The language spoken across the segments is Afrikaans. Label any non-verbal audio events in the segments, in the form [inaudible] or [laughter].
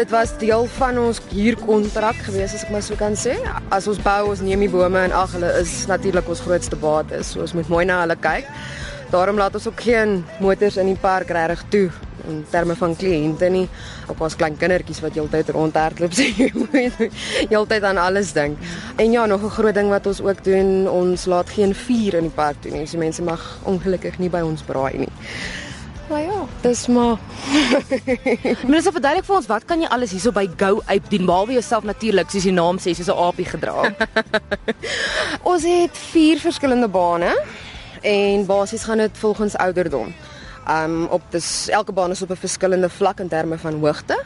dit was deel van ons huurkontrak gewees as ek maar so kan sê. As ons bou, ons neem die bome en ag hulle is natuurlik ons grootste bates. So ons moet mooi na hulle kyk. Daarom laat ons ook geen motors in die park regtig toe in terme van kliënte nie. Ook ons klein kindertjies wat heeltyd rondhardloop [laughs] sê jy moet heeltyd aan alles dink. En ja, nog 'n groot ding wat ons ook doen, ons laat geen vuur in die park toe nie. So mense mag ongelukkig nie by ons braai nie. Maar ja, dis maar [laughs] Mense verduidelik vir ons wat kan jy alles hierso by Go Ape doen behalwe jouself natuurlik soos die naam sê soos 'n aapie gedra. [laughs] ons het vier verskillende bane en basies gaan dit volgens ouderdom. Um op dis elke baan is op 'n verskillende vlak in terme van hoogte.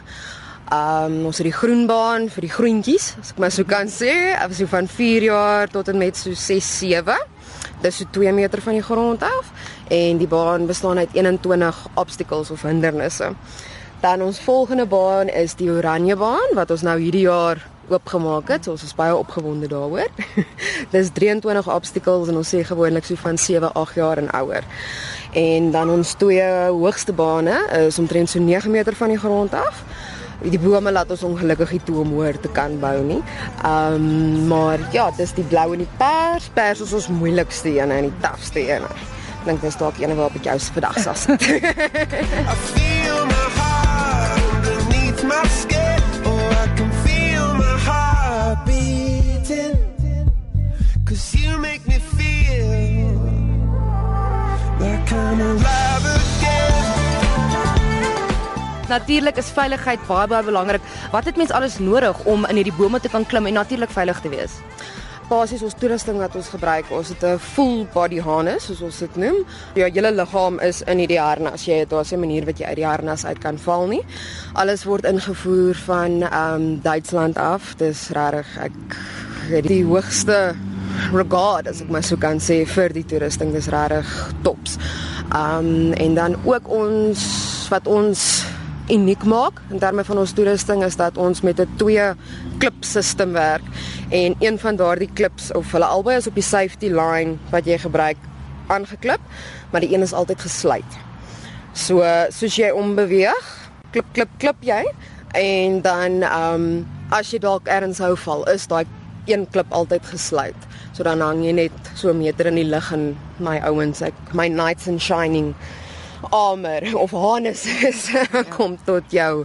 Um ons het die groen baan vir die groentjies, as ek maar so kan sê, so van 4 jaar tot en met so 6, 7. Dis so 2 meter van die grond af en die baan bestaan uit 21 obstacles of hindernisse. Dan ons volgende baan is die oranje baan wat ons nou hierdie jaar oopgemaak het. So ons is baie opgewonde daaroor. [laughs] Dis 23 obstacles en ons sê gewoonlik so van 7, 8 jaar en ouer. En dan ons twee hoogste bane is omtrent so 9 meter van die grond af. Die bome laat ons ongelukkig nie toe om hoër te kan bou nie. Ehm um, maar ja, dis die blou en die pers. Pers is ons moeilikste een en die tafste een. Ek dink dis dalk een wat op jou se vandag sal sit. [laughs] I feel my heart beneath my skin. Oh, I can feel my heart beating. Cause you make me feel like I'm alive again. Natuurlik is veiligheid baie baie belangrik. Wat het mens alles nodig om in hierdie bome te kan klim en natuurlik veilig te wees? Basies ons toerusting wat ons gebruik, ons het 'n full body harness soos ons dit noem. Jou hele liggaam is in hierdie harnas. Jy het daar's 'n manier wat jy uit die harnas uit kan val nie. Alles word ingevoer van ehm um, Duitsland af. Dis regtig ek het die hoogste regard as ek maar so kan sê vir die toerusting. Dis regtig tops. Ehm um, en dan ook ons wat ons uniek maak in terme van ons toerusting is dat ons met 'n twee klip stelsel werk en een van daardie klips of hulle albei is op die safety line wat jy gebruik aangeklip, maar die een is altyd gesluit. So soos jy ombeweeg, klip klip klip jy en dan ehm um, as jy dalk ergens hou val, is daai een klip altyd gesluit. So dan hang jy net so 'n meter in die lug en my ouens, ek my knights and shining armor of harness is [laughs] kom tot jou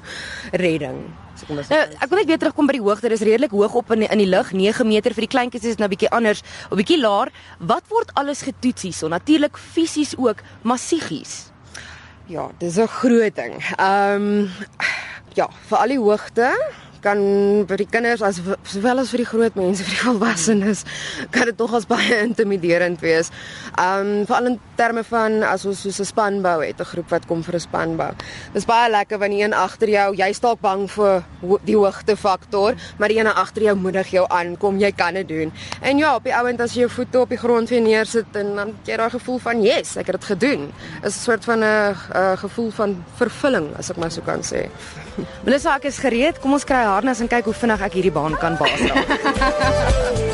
redding. So kom ons. Nou, ek wil net weer terugkom by die hoogte. Dit is redelik hoog op in die, in die lug, 9 meter vir die kleintjies is dit nou bietjie anders, 'n bietjie laer. Wat word alles getoets hierso? Natuurlik fisies ook, maar psigies. Ja, dis 'n groot ding. Ehm um, ja, vir al die hoogte kan vir die kinders as sowel as vir die groot mense, vir die volwassenes, kan dit tog as baie intimiderend wees. Um veral in terme van as ons so 'n span bou het, 'n groep wat kom vir 'n span bou. Dis baie lekker wanneer een agter jou, jy's dalk bang vir die hoogte faktor, maar die een agter jou moedig jou aan, kom jy kan dit doen. En ja, op die ouend as jy jou voete op die grond weer neersit en dan jy daai gevoel van yes, ek het dit gedoen. Is 'n soort van 'n gevoel van vervulling, as ek maar so kan sê. Melissa, ek is gereed. Kom ons kry harnas en kyk hoe vinnig ek hierdie baan kan baas. [laughs]